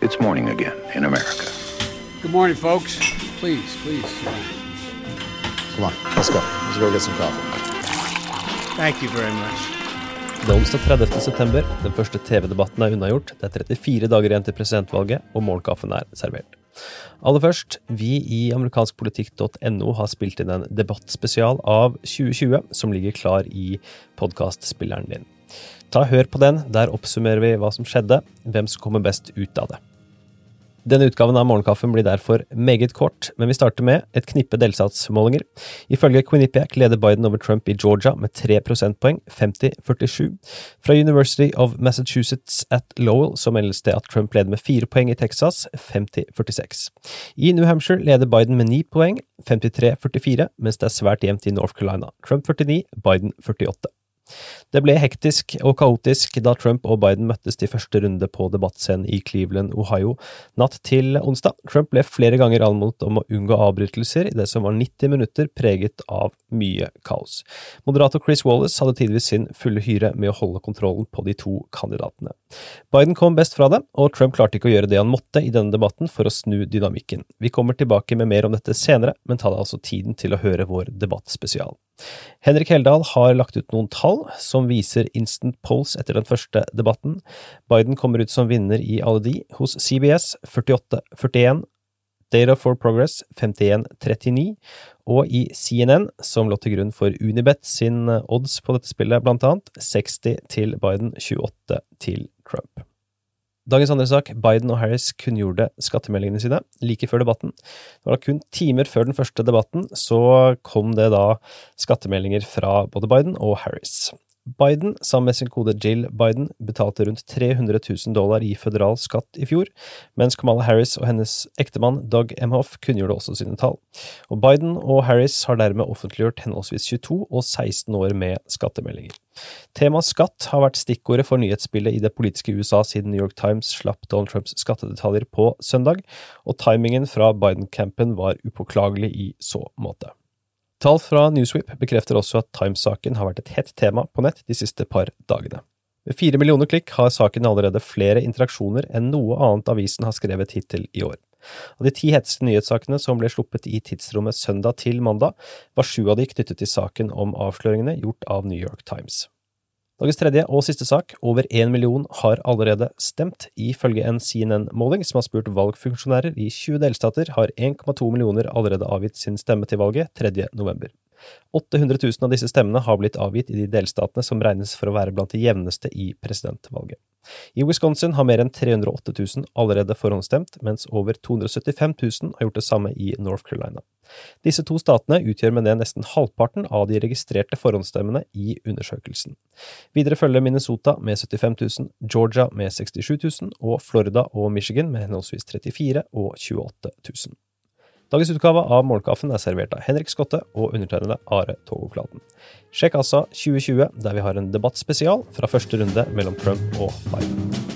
It's morning again in America. Good morning, folks. Please, please. Come on, let's go. Let's go get some coffee. Thank you very much. Det er onsdag 30. september. Den første TV-debatten er unnagjort. Det er 34 dager igjen til presidentvalget, og morgenkaffen er servert. Aller først, vi i amerikanskpolitikk.no har spilt inn en debattspesial av 2020 som ligger klar i podkastspilleren din. Ta Hør på den, der oppsummerer vi hva som skjedde, hvem som kommer best ut av det. Denne utgaven av Morgenkaffen blir derfor meget kort, men vi starter med et knippe delstatsmålinger. Ifølge Quinnipiac leder Biden over Trump i Georgia med 3 prosentpoeng, 50-47. Fra University of Massachusetts at Lowell så meldes det at Trump leder med 4 poeng i Texas, 50-46. I New Hampshire leder Biden med 9 poeng, 53-44, mens det er svært jevnt i North Carolina. Trump 49, Biden 48. Det ble hektisk og kaotisk da Trump og Biden møttes til første runde på debattscenen i Cleveland, Ohio, natt til onsdag. Trump ble flere ganger anmodet om å unngå avbrytelser i det som var 90 minutter preget av mye kaos. Moderator Chris Wallace hadde tidvis sin fulle hyre med å holde kontrollen på de to kandidatene. Biden kom best fra det, og Trump klarte ikke å gjøre det han måtte i denne debatten for å snu dynamikken. Vi kommer tilbake med mer om dette senere, men ta deg altså tiden til å høre vår debattspesial. Henrik Heldal har lagt ut noen tall som viser instant polls etter den første debatten. Biden kommer ut som vinner i alle de, hos CBS 48-41, Data for Progress 51-39, og i CNN, som lå til grunn for Unibet sin odds på dette spillet, blant annet, 60 til Biden, 28 til Trump. Dagens andre sak, Biden og Harris kunngjorde skattemeldingene sine like før debatten. Det var kun timer før den første debatten, så kom det da skattemeldinger fra både Biden og Harris. Biden, sammen med sin kode Jill Biden, betalte rundt 300 000 dollar i føderal skatt i fjor, mens Kamala Harris og hennes ektemann Doug Emhoff kunngjorde også sine tall. Og Biden og Harris har dermed offentliggjort henholdsvis 22 og 16 år med skattemeldinger. Temaet skatt har vært stikkordet for nyhetsbildet i det politiske USA siden New York Times slapp Donald Trumps skattedetaljer på søndag, og timingen fra Biden-campen var upåklagelig i så måte. Tall fra Newsweep bekrefter også at Times-saken har vært et hett tema på nett de siste par dagene. Med fire millioner klikk har saken allerede flere interaksjoner enn noe annet avisen har skrevet hittil i år. Av de ti heteste nyhetssakene som ble sluppet i tidsrommet søndag til mandag, var sju av de knyttet til saken om avsløringene gjort av New York Times. Dagens tredje og siste sak, over én million har allerede stemt. Ifølge en CNN-måling som har spurt valgfunksjonærer i 20 delstater, har 1,2 millioner allerede avgitt sin stemme til valget 3. november. 800 000 av disse stemmene har blitt avgitt i de delstatene som regnes for å være blant de jevneste i presidentvalget. I Wisconsin har mer enn 308 000 allerede forhåndsstemt, mens over 275 000 har gjort det samme i North Carolina. Disse to statene utgjør med det nesten halvparten av de registrerte forhåndsstemmene i undersøkelsen. Videre følger Minnesota med 75 000, Georgia med 67 000 og Florida og Michigan med henholdsvis 34 og 28 000. Dagens utgave av Morgenkaffen er servert av Henrik Skotte og undertegnede Are Togoklaten. Sjekk altså 2020, der vi har en debattspesial fra første runde mellom Trump og Biden.